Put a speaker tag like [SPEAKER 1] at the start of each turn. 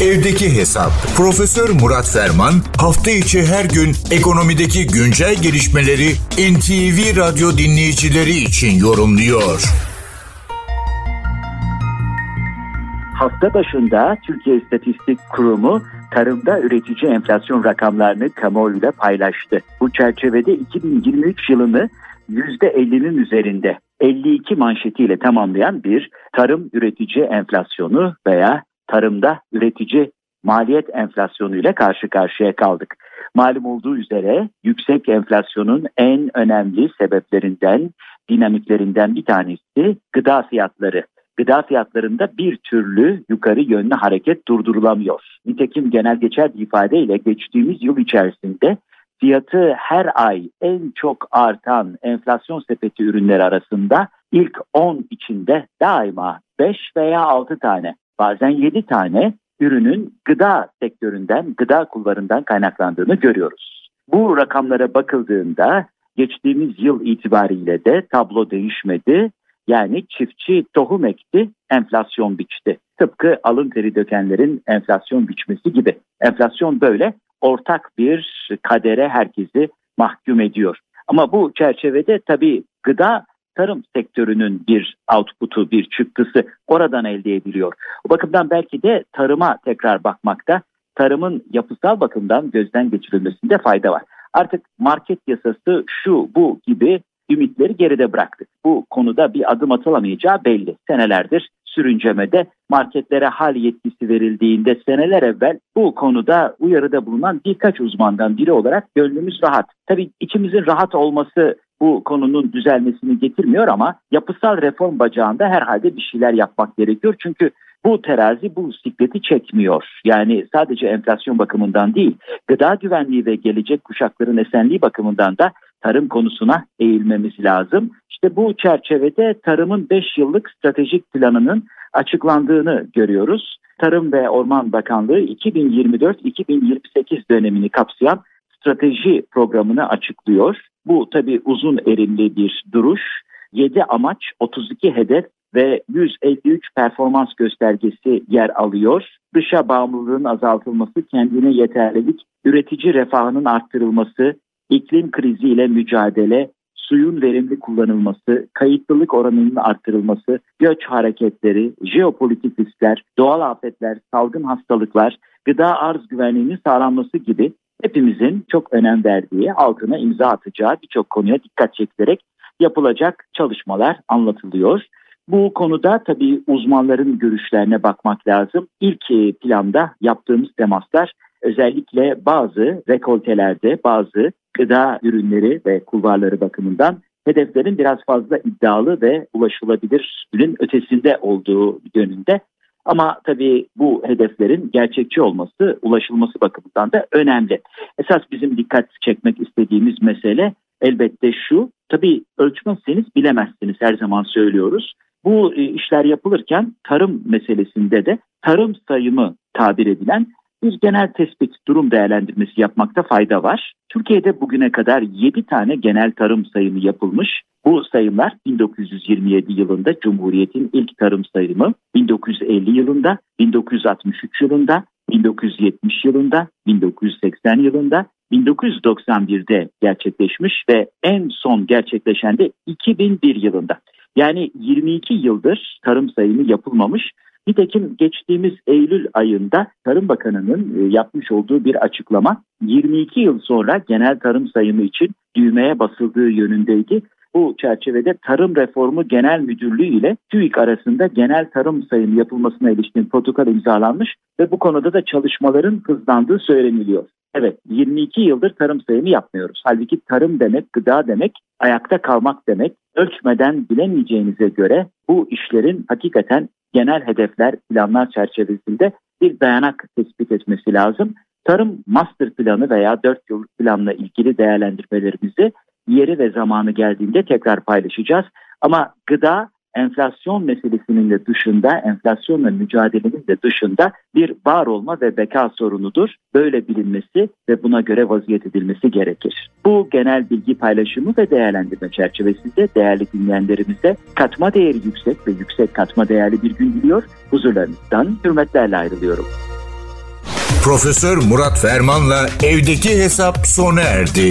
[SPEAKER 1] Evdeki Hesap. Profesör Murat Ferman hafta içi her gün ekonomideki güncel gelişmeleri NTV Radyo dinleyicileri için yorumluyor.
[SPEAKER 2] Hafta başında Türkiye İstatistik Kurumu tarımda üretici enflasyon rakamlarını kamuoyuyla paylaştı. Bu çerçevede 2023 yılını %50'nin üzerinde 52 manşetiyle tamamlayan bir tarım üretici enflasyonu veya tarımda üretici maliyet enflasyonu ile karşı karşıya kaldık. Malum olduğu üzere yüksek enflasyonun en önemli sebeplerinden, dinamiklerinden bir tanesi gıda fiyatları. Gıda fiyatlarında bir türlü yukarı yönlü hareket durdurulamıyor. Nitekim genel geçer bir ifadeyle geçtiğimiz yıl içerisinde fiyatı her ay en çok artan enflasyon sepeti ürünleri arasında ilk 10 içinde daima 5 veya 6 tane bazen 7 tane ürünün gıda sektöründen, gıda kullarından kaynaklandığını görüyoruz. Bu rakamlara bakıldığında geçtiğimiz yıl itibariyle de tablo değişmedi. Yani çiftçi tohum ekti, enflasyon biçti. Tıpkı alın teri dökenlerin enflasyon biçmesi gibi. Enflasyon böyle ortak bir kadere herkesi mahkum ediyor. Ama bu çerçevede tabii gıda tarım sektörünün bir output'u, bir çıktısı oradan elde ediliyor. O bakımdan belki de tarıma tekrar bakmakta, tarımın yapısal bakımdan gözden geçirilmesinde fayda var. Artık market yasası şu bu gibi ümitleri geride bıraktık. Bu konuda bir adım atılamayacağı belli. Senelerdir sürüncemede marketlere hal yetkisi verildiğinde seneler evvel bu konuda uyarıda bulunan birkaç uzmandan biri olarak gönlümüz rahat. Tabii içimizin rahat olması bu konunun düzelmesini getirmiyor ama yapısal reform bacağında herhalde bir şeyler yapmak gerekiyor. Çünkü bu terazi bu sikleti çekmiyor. Yani sadece enflasyon bakımından değil, gıda güvenliği ve gelecek kuşakların esenliği bakımından da tarım konusuna eğilmemiz lazım. İşte bu çerçevede tarımın 5 yıllık stratejik planının açıklandığını görüyoruz. Tarım ve Orman Bakanlığı 2024-2028 dönemini kapsayan strateji programını açıklıyor. Bu tabii uzun erimli bir duruş. 7 amaç, 32 hedef ve 153 performans göstergesi yer alıyor. Dışa bağımlılığın azaltılması, kendine yeterlilik, üretici refahının arttırılması, iklim kriziyle mücadele, suyun verimli kullanılması, kayıtlılık oranının arttırılması, göç hareketleri, jeopolitik riskler, doğal afetler, salgın hastalıklar, gıda arz güvenliğinin sağlanması gibi hepimizin çok önem verdiği, altına imza atacağı birçok konuya dikkat çekilerek yapılacak çalışmalar anlatılıyor. Bu konuda tabii uzmanların görüşlerine bakmak lazım. İlk e, planda yaptığımız temaslar özellikle bazı rekoltelerde, bazı gıda ürünleri ve kulvarları bakımından hedeflerin biraz fazla iddialı ve ulaşılabilirin ötesinde olduğu yönünde. Ama tabii bu hedeflerin gerçekçi olması, ulaşılması bakımından da önemli. Esas bizim dikkat çekmek istediğimiz mesele elbette şu. Tabii ölçmezseniz bilemezsiniz her zaman söylüyoruz. Bu e, işler yapılırken tarım meselesinde de tarım sayımı tabir edilen bir genel tespit, durum değerlendirmesi yapmakta fayda var. Türkiye'de bugüne kadar 7 tane genel tarım sayımı yapılmış. Bu sayımlar 1927 yılında Cumhuriyet'in ilk tarım sayımı, 1950 yılında, 1963 yılında, 1970 yılında, 1980 yılında, 1991'de gerçekleşmiş ve en son gerçekleşen de 2001 yılında. Yani 22 yıldır tarım sayımı yapılmamış Nitekim geçtiğimiz Eylül ayında Tarım Bakanı'nın e, yapmış olduğu bir açıklama 22 yıl sonra genel tarım sayımı için düğmeye basıldığı yönündeydi. Bu çerçevede Tarım Reformu Genel Müdürlüğü ile TÜİK arasında genel tarım sayımı yapılmasına ilişkin protokol imzalanmış ve bu konuda da çalışmaların hızlandığı söyleniliyor. Evet 22 yıldır tarım sayımı yapmıyoruz. Halbuki tarım demek, gıda demek, ayakta kalmak demek. Ölçmeden bilemeyeceğinize göre bu işlerin hakikaten genel hedefler, planlar çerçevesinde bir dayanak tespit etmesi lazım. Tarım master planı veya 4 yıllık planla ilgili değerlendirmelerimizi yeri ve zamanı geldiğinde tekrar paylaşacağız. Ama gıda enflasyon meselesinin de dışında, enflasyonla mücadelenin de dışında bir var olma ve beka sorunudur. Böyle bilinmesi ve buna göre vaziyet edilmesi gerekir. Bu genel bilgi paylaşımı ve değerlendirme çerçevesinde değerli dinleyenlerimize katma değeri yüksek ve yüksek katma değerli bir gün diliyor. Huzurlarınızdan hürmetlerle ayrılıyorum.
[SPEAKER 1] Profesör Murat Ferman'la evdeki hesap sona erdi.